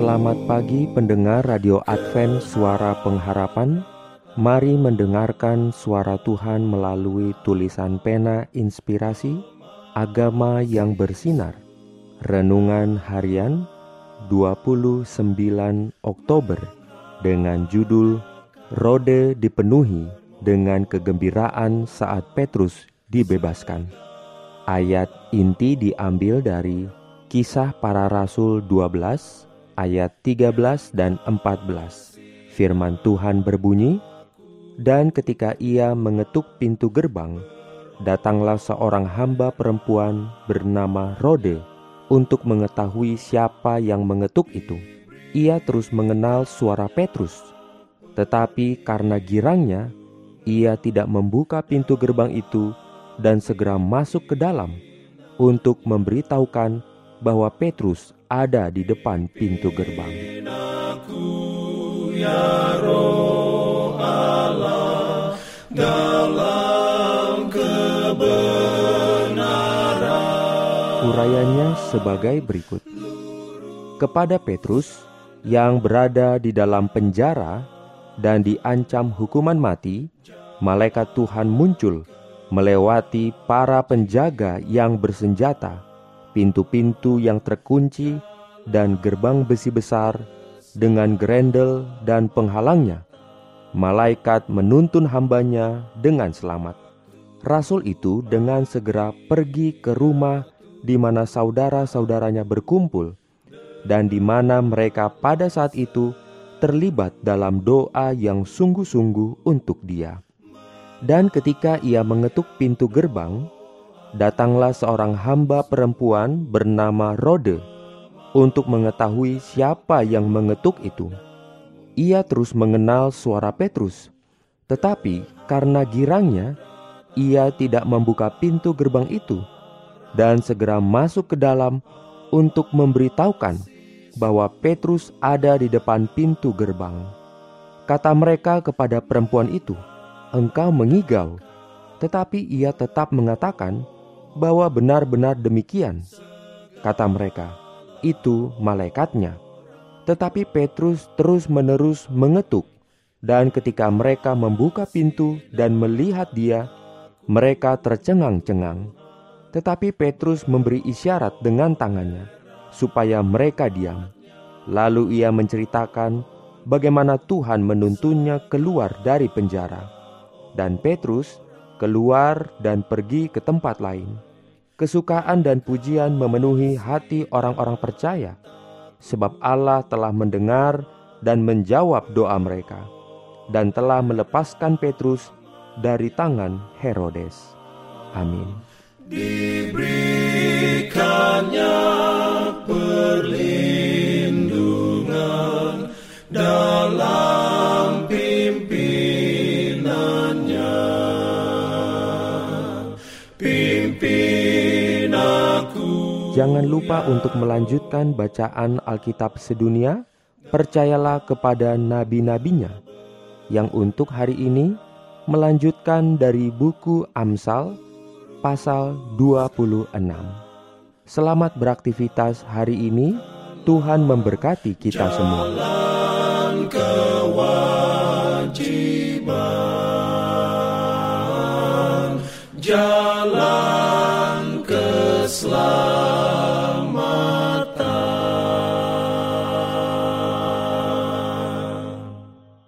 Selamat pagi pendengar Radio Advent Suara Pengharapan. Mari mendengarkan suara Tuhan melalui tulisan pena inspirasi Agama yang bersinar. Renungan harian 29 Oktober Dengan judul Rode dipenuhi dengan kegembiraan saat Petrus dibebaskan. Ayat inti diambil dari Kisah Para Rasul 12 ayat 13 dan 14 Firman Tuhan berbunyi dan ketika ia mengetuk pintu gerbang, datanglah seorang hamba perempuan bernama Rode untuk mengetahui siapa yang mengetuk itu. Ia terus mengenal suara Petrus, tetapi karena girangnya, ia tidak membuka pintu gerbang itu dan segera masuk ke dalam untuk memberitahukan bahwa Petrus ada di depan pintu gerbang. Ya. Urayanya sebagai berikut. Kepada Petrus yang berada di dalam penjara dan diancam hukuman mati, malaikat Tuhan muncul melewati para penjaga yang bersenjata, pintu-pintu yang terkunci, dan gerbang besi besar dengan gerendel dan penghalangnya. Malaikat menuntun hambanya dengan selamat. Rasul itu dengan segera pergi ke rumah di mana saudara-saudaranya berkumpul dan di mana mereka pada saat itu terlibat dalam doa yang sungguh-sungguh untuk dia. Dan ketika ia mengetuk pintu gerbang, datanglah seorang hamba perempuan bernama Rode untuk mengetahui siapa yang mengetuk itu. Ia terus mengenal suara Petrus, tetapi karena girangnya, ia tidak membuka pintu gerbang itu dan segera masuk ke dalam untuk memberitahukan bahwa Petrus ada di depan pintu gerbang. Kata mereka kepada perempuan itu, "Engkau mengigau." Tetapi ia tetap mengatakan bahwa benar-benar demikian. Kata mereka, "Itu malaikatnya." Tetapi Petrus terus-menerus mengetuk, dan ketika mereka membuka pintu dan melihat dia, mereka tercengang-cengang. Tetapi Petrus memberi isyarat dengan tangannya supaya mereka diam. Lalu ia menceritakan bagaimana Tuhan menuntunnya keluar dari penjara. Dan Petrus keluar dan pergi ke tempat lain. Kesukaan dan pujian memenuhi hati orang-orang percaya, sebab Allah telah mendengar dan menjawab doa mereka, dan telah melepaskan Petrus dari tangan Herodes. Amin. Diberikannya Jangan lupa untuk melanjutkan bacaan Alkitab sedunia. Percayalah kepada nabi-nabinya yang untuk hari ini melanjutkan dari buku Amsal pasal 26. Selamat beraktivitas hari ini. Tuhan memberkati kita semua.